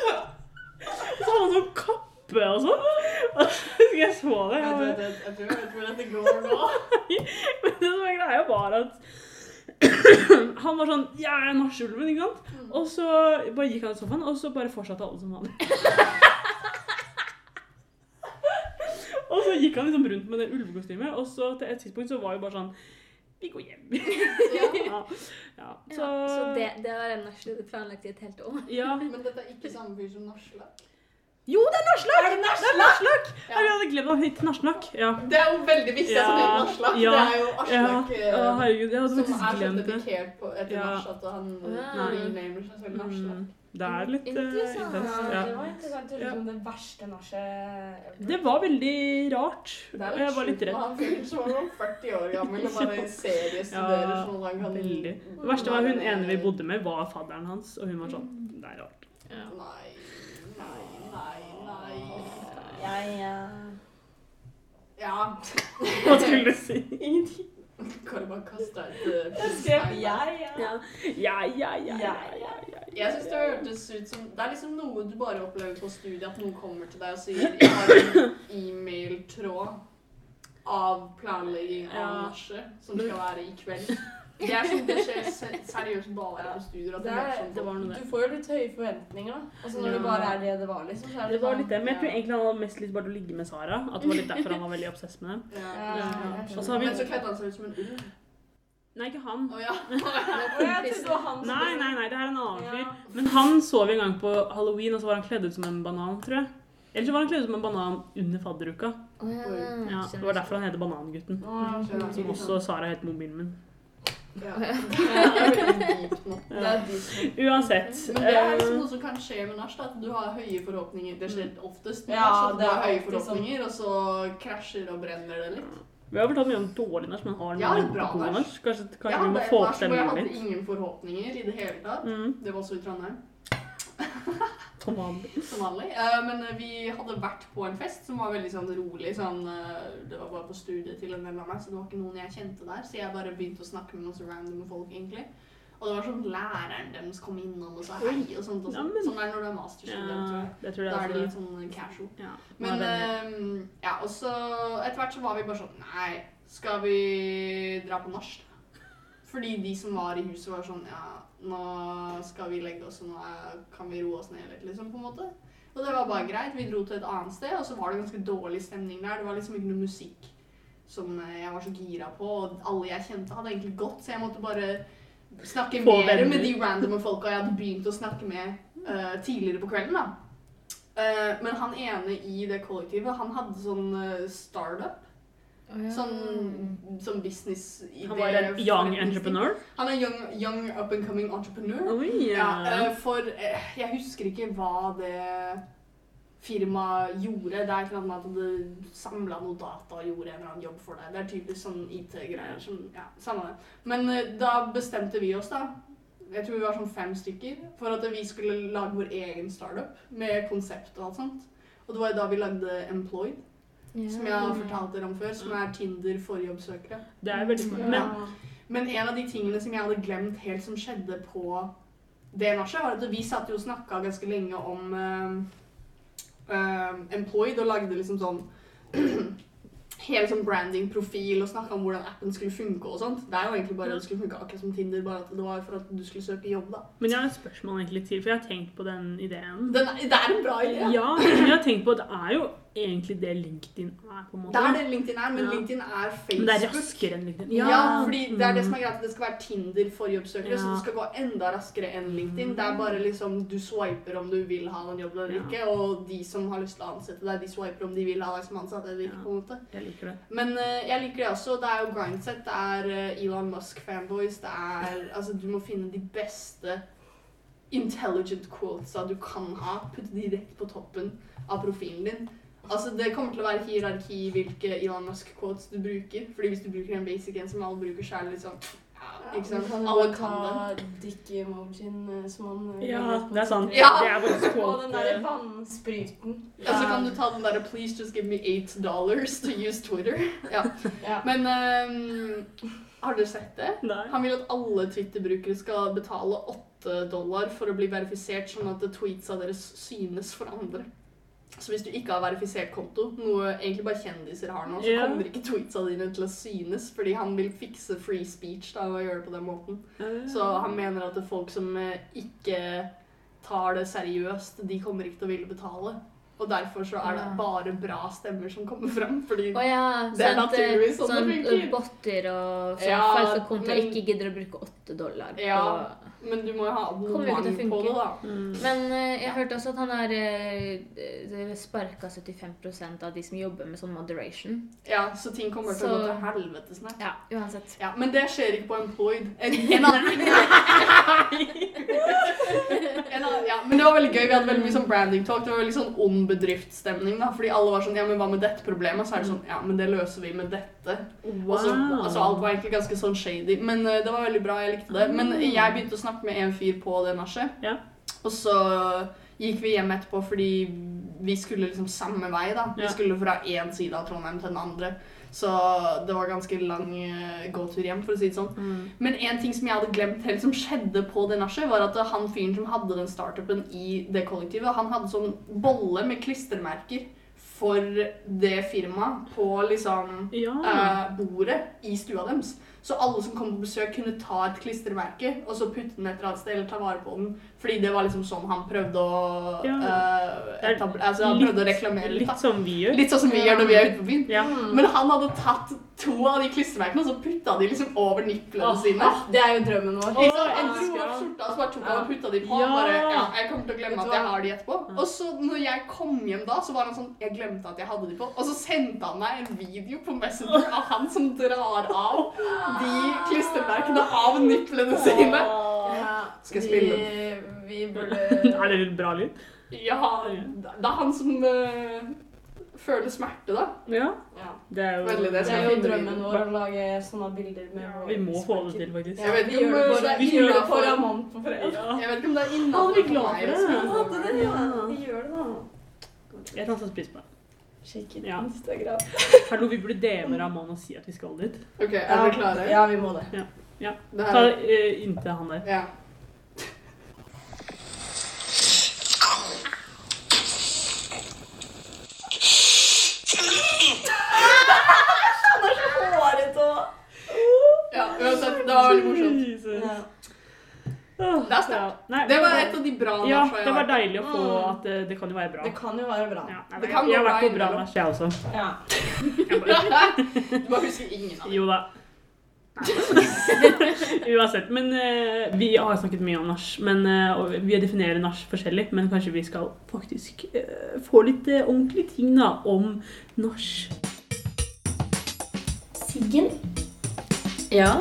så har han sånn kappe og sånn. Skal *laughs* husker jeg så det. Jeg Jeg tror jeg- jeg tror jeg vet hvor dette går nå. men det som er greia var at *clears throat* han var sånn Jeg er nachulven, ikke sant? Og så bare gikk han i sofaen, og så bare fortsatte alle som vanlig. *laughs* og så gikk han liksom rundt med det ulvekostymet, og så til et tidspunkt så var jo bare sånn Vi går hjem. *laughs* ja. ja. Så, ja, så det, det var en nachspiel du planlagt i et helt år? Ja. Men dette er ikke samme fyr som Naslak. Jo, det er nachlak! Det er det Ja. Ja. Vi hadde glemt å hete nachlak. Ja. Det er jo veldig viktig at det er Naslak. ja, Det er jo. Aslak ja. Å, herregud, jeg hadde som er så dedikert på etter Ja. nach at han renamer seg selv Naslak. Mm, det er litt uh, intenst. Ja, Ja. det var interessant. Det var om det verste nachet Det var veldig rart. Det Og er jeg var litt redd. han fyren som var sånn 40 år gammel og bare *laughs* seriestuderer Ja, sånn han kan Veldig. Det verste var hun ene vi bodde med, var fadderen hans, og hun var sånn Det er rart. Nei. Jeg uh... Ja. *laughs* Hva skulle du si? Ingenting. Kan du bare kaste et uh, Jeg skrev ja. Ja, ja, ja, ja. ja, ja, ja. Jeg synes det hørtes ut som Det er liksom noe du bare opplever på studiet, at noen kommer til deg og sier Jeg har en e-mail-tråd av planlegging av Ja. som skal være i kveld. Det er sånn det skjer seriøst bare på studier. At Det, det er sånn det var noe du får jo litt høye forventninger, da. Altså Når det bare er det det var, liksom. Så er Det var sånn- litt det, men jeg tror egentlig han hadde mest lyst bare til å ligge med Sara. At det var litt derfor han var veldig obsess med dem. Ja. Ja, Ja. Og så har vi- Men så kledde han seg ut som en ulv. Nei, ikke han. Oh, ja. *laughs* Det Nei, nei, nei, det her er en annen fyr. Ja. Men han så vi en gang på halloween, og så var han kledd ut som en banan, tror jeg. Eller så var han kledd ut som en banan under fadderuka. Ja. Ja, det var derfor han heter Banangutten. Som også Sara het mobilen min. Ja. *laughs* Dypt. Uansett. Men det er liksom eh, noe som kan skje med nach, at du har høye forhåpninger. Det skjer oftest med Ja, nach, du har høye sånn. forhåpninger, og så krasjer og brenner det litt. Vi har fortalt mye om dårlig nach, men har Ja, noen et bra god nach. Kanskje, Kanskje, kanskje vi må få opp stemningen litt? jeg hadde ingen forhåpninger i det hele tatt. Mm, Det var også i Trondheim. *laughs* som vanlig. Eh, men vi hadde vært på en fest som var veldig sånn rolig. Sånn, uh, det var bare på studiet til en venn av meg, så det var ikke noen jeg kjente der. Så jeg bare begynte å snakke med noen random folk, egentlig. Og det var sånn læreren deres kom innom og sa hei og sånt. Og Ja, men- Sånn er når du er masterstudent, tror Ja, Da er det litt sånn casual. Ja, Men eh, ja, og så etter hvert så var vi bare sånn Nei, skal vi dra på nach? Fordi de som var i huset, var sånn Ja, nå skal vi legge oss, og nå kan vi roe oss ned litt, liksom, på en måte. Og det var bare greit. Vi dro til et annet sted, og så var det ganske dårlig stemning der. Det var liksom ikke noe musikk som eh, jeg var så gira på, og alle jeg kjente, hadde egentlig gått, så jeg måtte bare snakke mer med de randome folka jeg hadde begynt å snakke med uh, tidligere på kvelden. da. Uh, men han ene i det kollektivet, han hadde sånn uh, startup. Sånn, sånn business Han var en young entrepreneur. Han er young, young up and coming entrepreneur. Oi, Ja, ja. eh, for eh, jeg husker ikke hva det firmaet gjorde. Det er ikke noe med at det samla noe data og gjorde en eller annen jobb for deg. Det er typisk sånn IT-greier som Ja, samme det. Men eh, da bestemte vi oss, da. Jeg tror vi var sånn fem stykker. For at vi skulle lage vår egen startup med konsept og alt sånt. Og det var da vi lagde Employed, som jeg har fortalt dere om før. Som er Tinder for jobbsøkere. Det er veldig smart. Men Ja. Men en av de tingene som jeg hadde glemt helt som skjedde på det nachet, var at vi satt jo og snakka ganske lenge om uh, uh, Employed og lagde liksom sånn *clears throat* Hele sånn branding-profil og snakka om hvordan appen skulle funke og sånt. Det er jo egentlig bare at det skulle funke akkurat som Tinder, bare at det var for at du skulle søke jobb, da. Men jeg har et spørsmål egentlig til, for jeg har tenkt på den ideen. Den, er- det er en bra idé. Ja, men jeg har tenkt på at det er jo egentlig det LinkedIn er, på en måte. Det er det LinkedIn er, men Ja. LinkedIn er Facebook. Men det er raskere enn LinkedIn. Ja, fordi det er det Mm. som er greit, at det skal være Tinder for jobbsøkere, så det skal gå enda raskere enn LinkedIn. Det er bare liksom, du swiper om du vil ha den jobben eller Ja. ikke, og de som har lyst til å ansette deg, de swiper om de vil ha deg som ansatt eller ikke, Ja. på en måte. Jeg liker det. Men uh, jeg liker det også. Det er jo Grindset, det er eh, Elon Musk-fanboys, det er Altså, du må finne de beste intelligent quotesa du kan ha, putte de rett på toppen av profilen din. Altså, Det kommer til å være hierarki i hvilke Elon Musk-quotes du bruker. Fordi hvis du bruker en basic en som alle bruker, så er det litt sånn ja, Ikke sant? Kan Alle kan den. ta dick-emojien eh, som han eh, Ja, det er sant. Ja. Det er Og den derre quote. vannspruten. Ja, så kan du ta den derre 'please just give me eight dollars to use Twitter'. Ja. Ja. Men um, har dere sett det? Nei. Han vil at alle Twitter-brukere skal betale 8 dollar for å bli verifisert, sånn at tweetsa deres synes for andre. Så hvis du ikke har verifisert konto, noe egentlig bare kjendiser har nå, så yeah. kommer ikke tweetsa dine til å synes, fordi han vil fikse free speech da, og gjøre det på den måten. Så han mener at folk som eh, ikke tar det seriøst, de kommer ikke til å ville betale. Og derfor så er det bare bra stemmer som kommer fram, fordi oh, ja, Det er sånn naturligvis sånn det sånn funker. eh, botter og sånn Ja, folk som kommer til å ikke gidder å bruke åtte dollar på Ja. Men du må jo ha abonnement på det, da. Mm. Men uh, jeg hørte også at han har uh, sparka 75% av de som jobber med sånn moderation. Ja, så ting kommer til å gå til helvete snart. Ja, uansett. Ja, men det skjer ikke på Employed. En, en *laughs* annen ting en annen, ja, Men det var veldig gøy. Vi hadde veldig mye sånn branding talk. Det var veldig sånn ond bedriftsstemning. da, Fordi alle var sånn Ja, men hva med dette problemet? Så er det sånn Ja, men det løser vi med dette. Og så, altså Alt var egentlig ganske sånn shady. Men uh, det var veldig bra. Jeg likte det. Men jeg begynte å snakke med en fyr på det nachet. Ja. Og så gikk vi hjem etterpå fordi vi skulle liksom samme vei. da. Vi skulle fra én side av Trondheim til den andre. Så det var ganske lang eh, gåtur hjem, for å si det sånn. Mm. Men en ting som jeg hadde glemt helt som skjedde på det nachet, var at han fyren som hadde den startupen i det kollektivet, han hadde sånn bolle med klistremerker for det firmaet på liksom Ja. eh, bordet i stua deres. Så alle som kom på besøk, kunne ta et klistremerke og så putte den et eller annet sted, eller ta vare på den. Fordi det var liksom sånn han prøvde å Ja. uh, Altså han Litt- prøvde å reklamere litt. Litt som vi gjør. Litt sånn som vi gjør når vi er ute på byen. Ja. Mm. Men han hadde tatt to av de klistremerkene og så putta de liksom over nipplene Åh, sine. ah, det er jo drømmen vår. Liksom, Åh, en dro opp skjorta og så bare tok han og putta de på. Ja. Bare, ja, jeg kommer til å glemme at jeg har de etterpå. Og så når jeg kom hjem da, så var han sånn Jeg glemte at jeg hadde de på. Og så sendte han meg en video på Messenger av han som drar av de klistremerkene av nipplene sine. Ja. Skal jeg spille? Vi, vi burde *laughs* Er det litt bra lyd? Ja, det er han som uh, føler smerte, da. Ja. ja. Det er jo Veldig det Det er jo drømmen vår å lage sånne bilder med Ja, Vi må få det til, faktisk. Jeg vet vi ikke om, det eh, er innafor. Ja. Jeg vet ikke om det er innafor vi er glad for det. Ja, ja. Ja. Vi gjør det, da. Jeg tar sånn pris på det. It Ja. Instagram. *laughs* Hallo, vi burde DM Ramón og si at vi skal dit. Ok, er dere klare? Ja, vi må det. Det Ta det uh, inntil han der. ja. Håret og ja, uansett, det var veldig morsomt. Jesus. ja. Åh, Det er sterkt. ja. Det var et av de bra Ja, nachene jeg det var deilig å få Mm. at det, det kan jo være bra. Det kan jo være bra. Ja, nei, Det jeg, kan jeg har vært på bra nach, jeg også. Ja. *laughs* Du bare husker ingen av dem. jo da. *laughs* Uansett. Men uh, vi har snakket mye om nach. Uh, eh, og vi definerer nach forskjellig, men kanskje vi skal faktisk uh, få litt eh, ordentlige ting da, om nach. Siggen. Ja.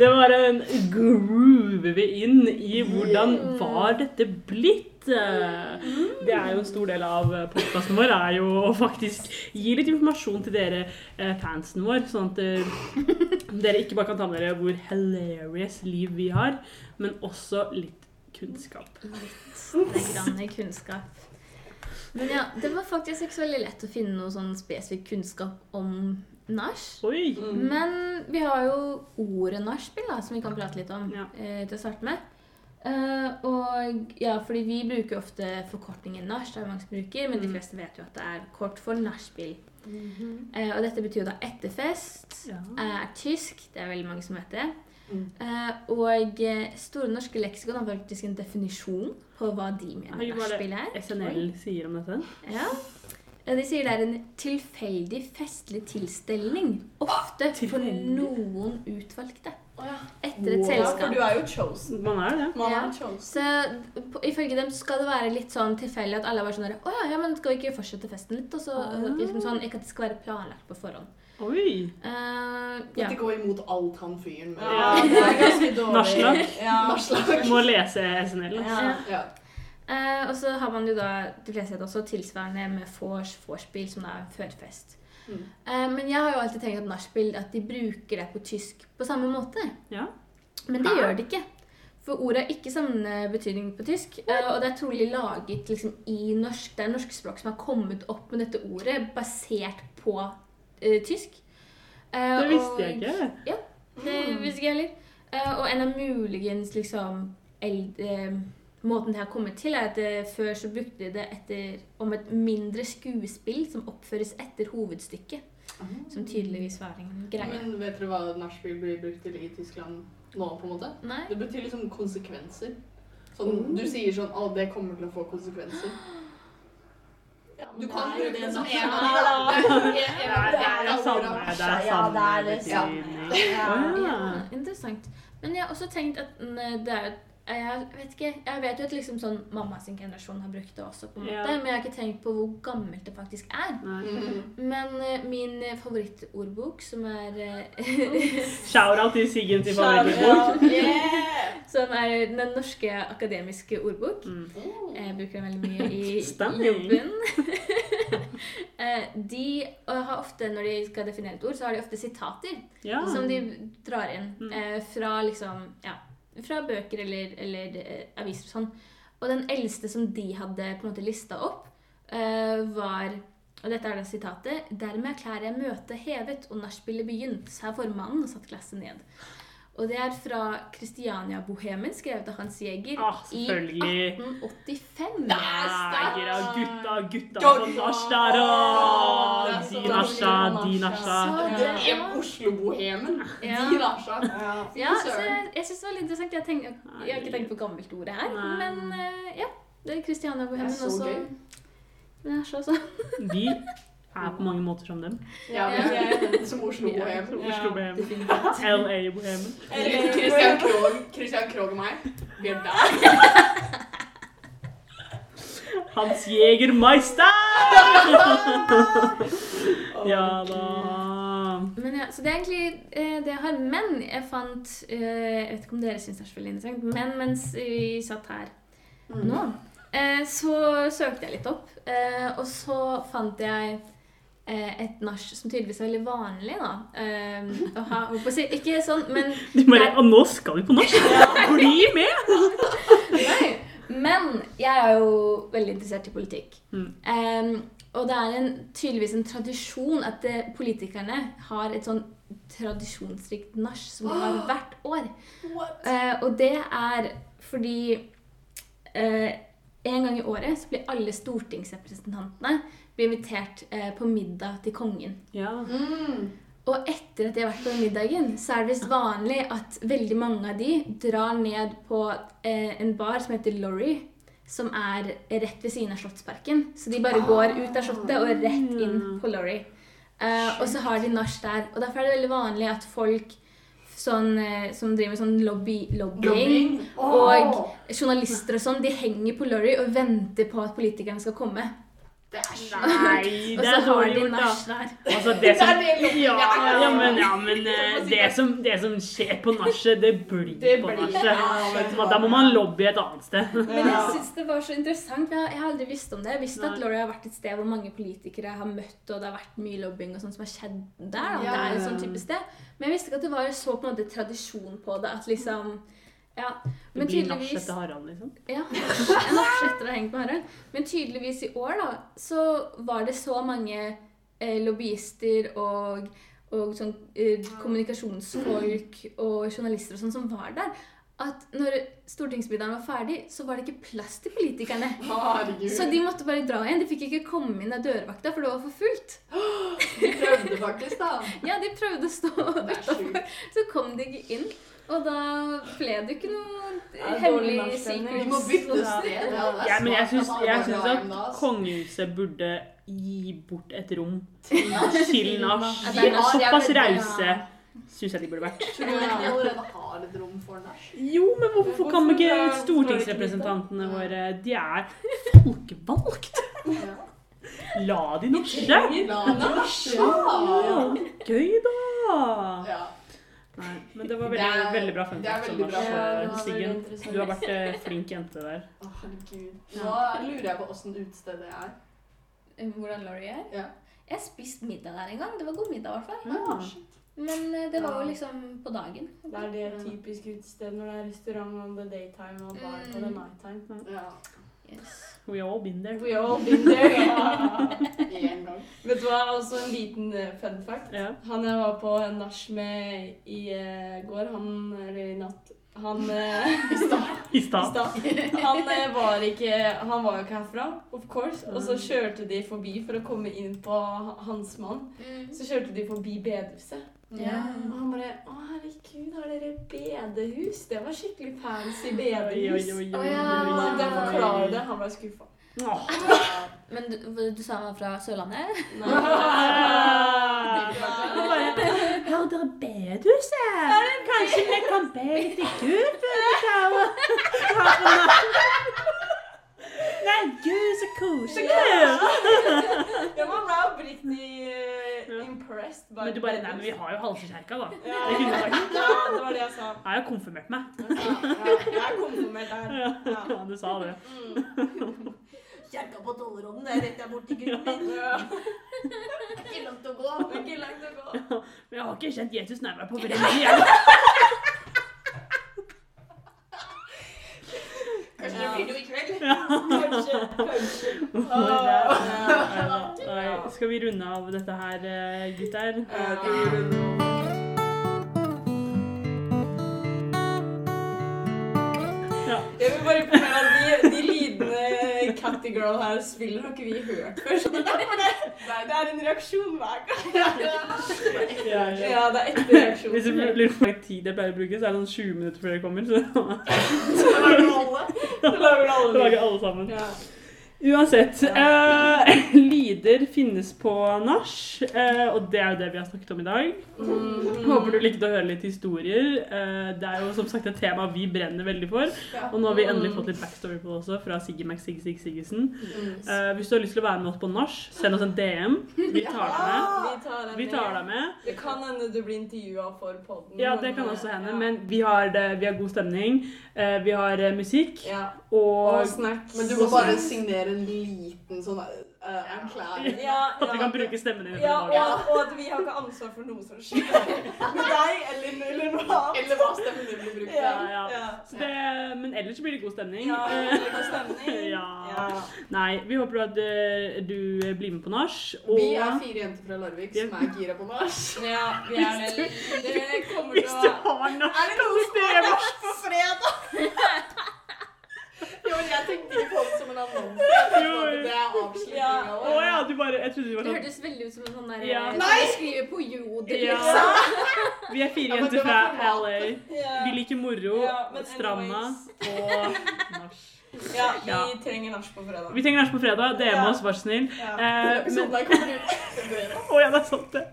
Det var en groove vi inn i hvordan var dette blitt. Eh, Det er jo en stor del av podkasten vår er jo å faktisk gi litt informasjon til dere eh, fansen vår, sånn at eh, dere ikke bare kan ta med dere hvor hilarious liv vi har, men også litt kunnskap. Litt grann kunnskap. Men ja, det var faktisk ikke så veldig lett å finne noe sånn spesifikk kunnskap om nach. Mm. Men vi har jo ordet nachspiel, som vi kan prate litt om Ja. eh, til å starte med. Uh, og ja, fordi vi bruker ofte forkortningen nach, det er mange som bruker, men de Mm. fleste vet jo at det er kort for nachspiel. Eh, og dette betyr jo da etterfest, Ja. er tysk, det er veldig mange som vet det. Mm. Eh, og Store norske leksikon har faktisk en definisjon på hva de mener er nachspiel er. SNL sier om dette. Ja. Eh, De sier det er en tilfeldig festlig tilstelning, ofte for noen utvalgte. Etter et Ja, for du er jo chosen. Man er det. Man Ja. er chosen. Så på- ifølge dem skal det være litt sånn tilfeldig at alle var sånn Å ja, ja, men skal vi ikke fortsette festen litt? Og så Ah. liksom sånn, Ikke at det skal være planlagt på forhånd. Oi! Uh, ja. Det går imot alt han fyren med. Ja, det er ganske *laughs* dårlig. Narslak. Ja. Må lese SNL. altså. Ja. Ja. Eh, og så har man jo da de fleste også tilsvarende med vors, vorspiel, som er førfest. Mm. Eh, men jeg har jo alltid tenkt at nachspiel at de bruker det på tysk på samme måte. Ja. Men det ja. gjør de ikke. For ordet har ikke samme betydning på tysk. eh, og det er trolig laget liksom, i norsk. Det er norsk språk som har kommet opp med dette ordet basert på eh, tysk. Eh, Det visste og- jeg ikke. Ja, det visste ikke jeg heller. Eh, og en av muligens liksom eldre Måten det har kommet til, er at eh, før så brukte de det etter, om et mindre skuespill som oppføres etter hovedstykket. Som tydeligvis var en greie. Men vet dere hva nachspiel blir brukt til i Tyskland nå, på en måte? Nei? Det betyr liksom konsekvenser. Sånn, Oh. Du sier sånn Å, det kommer til å få konsekvenser. Du kan jo bruke det som som en er av de. *laughs* Det er- Det det samme, det er Ja, samme det er det samme. Ja. Ja, ja. interessant. Men jeg har også tenkt at mm, det er jo jeg vet ikke, jeg vet jo at liksom sånn mamma sin generasjon har brukt det også, på en måte, Ja. men jeg har ikke tenkt på hvor gammelt det faktisk er. Mm. Men uh, min eh, favorittordbok, som er eh, *laughs* Shout-out til Siggen til favorittordbok! *laughs* Yeah. Som er Den norske akademiske ordbok. Mm. Jeg bruker den veldig mye i *laughs* jobben. Eh, de og har ofte, Når de skal definere et ord, så har de ofte sitater Ja. som de drar inn Mm. fra liksom ja, fra bøker eller, eller eh, aviser og sånn. Og den eldste som de hadde på en måte lista opp, eh, var og dette er det sitatet. Dermed erklærer jeg møtet hevet og nachspielet begynt, sa formannen og satte glasset ned. Og det er fra Kristiania-bohemen, skrevet av Hans Jæger Ah, i selvfølgelig. 1885. Ja, gutta, gutta Go! på nach der Det er De nasja, de nasja. Det er Oslo-bohemen. Ja. De nasja. Ja. Så jeg, jeg synes det var litt interessant. Jeg, tenk, jeg har ikke tenkt på gammelt ordet her, Nei. men eh, ja. Det er også. Det er så gøy. Jeg er på mange måter som dem. Ja, vi er som Oslo-bohem. Oslo-bohem. LA-bohemen. Christian Krogh Christian Krogh og meg, vi er der. *laughs* Hans Jegermeister! *laughs* ja da. Men ja, så det er egentlig eh, det jeg har. Men jeg fant eh, Jeg vet ikke om dere syns det er så veldig interessant, men mens vi satt her Mm. nå, eh, så søkte jeg litt opp. Eh, og så fant jeg et nach som tydeligvis er veldig vanlig, da. Um, å ha, å si, ikke sånn, men *laughs* De bare «Å, Nå skal vi på nach! *laughs* Bli med! Nei. Men jeg er jo veldig interessert i politikk. Mm. Um, og det er en, tydeligvis en tradisjon at det, politikerne har et sånn tradisjonsrikt nach som de har *gasps* hvert år. Eh, og det er fordi eh, en gang i året så blir alle stortingsrepresentantene blir invitert eh, på middag til kongen. Ja. Mm. Og etter at de har vært på middagen, så er det visst vanlig at veldig mange av de drar ned på eh, en bar som heter Lorry, som er rett ved siden av Slottsparken. Så de bare går ut av Slottet og rett inn på Lorry. Eh, og så har de nach der. Og derfor er det veldig vanlig at folk sånn, eh, som driver med sånn lobby, lobbying, Lobbing. og journalister og sånn, de henger på Lorry og venter på at politikerne skal komme. Det er så Nei, Og *laughs* det er dårlig gjort, da. Altså, det som, Det er det ja, ja. men, ja, men *laughs* eh, det, som, det som skjer på nachet, det blir Det på nachet. Da må man lobby et annet sted. Men jeg synes det var så interessant. Jeg har, aldri visst om det. Jeg visste at Lorry har vært et sted hvor mange politikere har møtt, og det har vært mye lobbying og sånt som har skjedd der. Da. Det er et sånn type sted. Men jeg visste ikke at det var så på en måte tradisjon på det. At liksom Ja. Det Men blir nach tydeligvis etter Harald, liksom. ja, *laughs* nach etter å ha hengt med Harald. Men tydeligvis i år da, så var det så mange eh, lobbyister og, og sånn, eh, kommunikasjonsfolk og journalister og sånn som var der, at når stortingsmiddagen var ferdig, så var det ikke plass til politikerne. Herregud. Så de måtte bare dra igjen. De fikk ikke komme inn av dørvakta, for det var for fullt. *gasps* De prøvde faktisk, da. Ja, de prøvde å stå Det sjukt. så kom de ikke inn. Og da ble det ikke noe Ja, hemmelig nachstemning. Vi må bytte sted. Ja, men jeg syns, jeg syns at kongehuset burde gi bort et rom Til nach. De såpass rause, syns jeg de burde vært. Tror du ikke vi allerede har et rom for nach? Jo, men hvorfor kan vi ikke stortingsrepresentantene våre De er folkevalgt! La de norske! Gøy, da! Ja. Nei, men det var Det veldig, er- veldig bra fun det er fact, veldig bra fun eh, fact. Siggen. Du har vært eh, flink jente der. Å, herregud. Nå lurer jeg på åssen utestedet er. Hvordan Laurie er? Ja. Jeg spiste middag der en gang. Det var god middag, i hvert fall. Ja. Men eh, det var jo liksom på dagen. Det er det typiske utestedet når det er restaurant on the daytime og bar på the Mm. nighttime. Ja. Yes. We all been there. We all been there. ja. *laughs* Vet du hva, også en liten eh, fun fact. Ja. Han jeg var på en nach med i eh, går, han eller i natt Han eh, *laughs* I i stad. Han var ikke Han var jo ikke herfra, of course. Og så kjørte de forbi for å komme inn på hans mann. Så kjørte de forbi bedehuset. Ja. Og han bare Å, herregud, har dere bedehus? Det var skikkelig fancy Oi, oi, oi, Å, oi, ja. Oi. det forklarer det. Han ble skuffa. *laughs* Men du, du sa han var fra Sørlandet? Nei. *laughs* Ja, dere bedehuset! Kanskje vi kan be litt i Gud før vi tar natten? Nei, gud, så koselig! Ja, *laughs* man ble oppriktig by Men du bare Nei, men vi har jo Halsekjerka, da. Ja, Det ja, det var det jeg sa. Jeg har jo konfirmert meg. Ja, jeg er konfirmert her. Ja. Ja, du sa det. Mm. Kjerka på Tollerodden, det er rett der borti grunnen min. Ja. Ikke langt å gå. Ikke langt å gå. Men jeg har ikke kjent Jesus nærmere på *laughs* veldig lenge. Kanskje det blir noe i kveld? Kanskje, kanskje. *laughs* Nei, Skal vi runde av dette her, eh, gutter? Det. Ja. Jeg vil bare informere at de, de lydene Catty Girl her spiller, har ikke vi hørt før. *laughs* Det er det, det er en reaksjon hver gang. Ja, *laughs* ja. Ja, det er ekte reaksjon. Hvis du lurer på hvor tid jeg pleier å bruke, så er det sånn 20 minutter før jeg kommer. Så Så lager vi alle. *laughs* Så lager alle sammen. Ja. Uansett. Uh, *laughs* lyder finnes på nach, uh, og det er jo det vi har snakket om i dag. Mm. Håper du likte å høre litt historier. Uh, det er jo som sagt et tema vi brenner veldig for. Ja. Og nå har vi endelig fått litt backstory på det også, fra Siggy Max Sig Siggesen. Mm. Eh, hvis du har lyst til å være med oss på nach, send oss en DM. Vi tar deg med. Vi tar deg Vi tar deg med. Det kan hende du blir intervjua for podden. Ja, det kan også hende, ja. men vi har, det, vi har god stemning. eh, Vi har musikk Ja. Og og snacks. Men du må bare signere en liten sånn uh, erklæring. ja, at vi kan bruke stemmen din. Ja, og, og at vi har ikke ansvar for noe som skjer med deg eller, eller noe annet. Eller hva stemmen din blir brukt Ja, til. ja. ja. Så det, men ellers så blir det god stemning. Ja, det god stemning. *laughs* Ja. Ja. Nei, vi håper at uh, du blir med på nach. Og Vi er fire jenter fra Larvik som er gira på nach. Ja, vi er det. Dere hvis du har nach det noe nach på fredag? *laughs* Jo, jeg tenkte ikke på det som en annonse. *laughs* Det er avslutninga Ja. Å ja, du bare Jeg trodde du var Det sånn hørtes veldig ut som en sånn der Ja. eh, Nei! som skriver på jodel, Ja. liksom. Vi er fire jenter fra LA. Vi liker moro, Ja, stranda og *laughs* nach. Ja, vi Ja. trenger nach på fredag. Vi trenger nach på fredag. DM oss, vær så snill. Ja. Eh, men, Episoden her kommer ut *laughs* å ja, det er sant, det.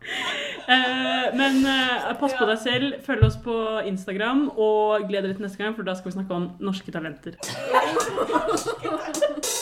*laughs* Eh, men eh, pass på deg selv, følg oss på Instagram, og gled dere til neste gang, for da skal vi snakke om norske talenter. Ja. *laughs*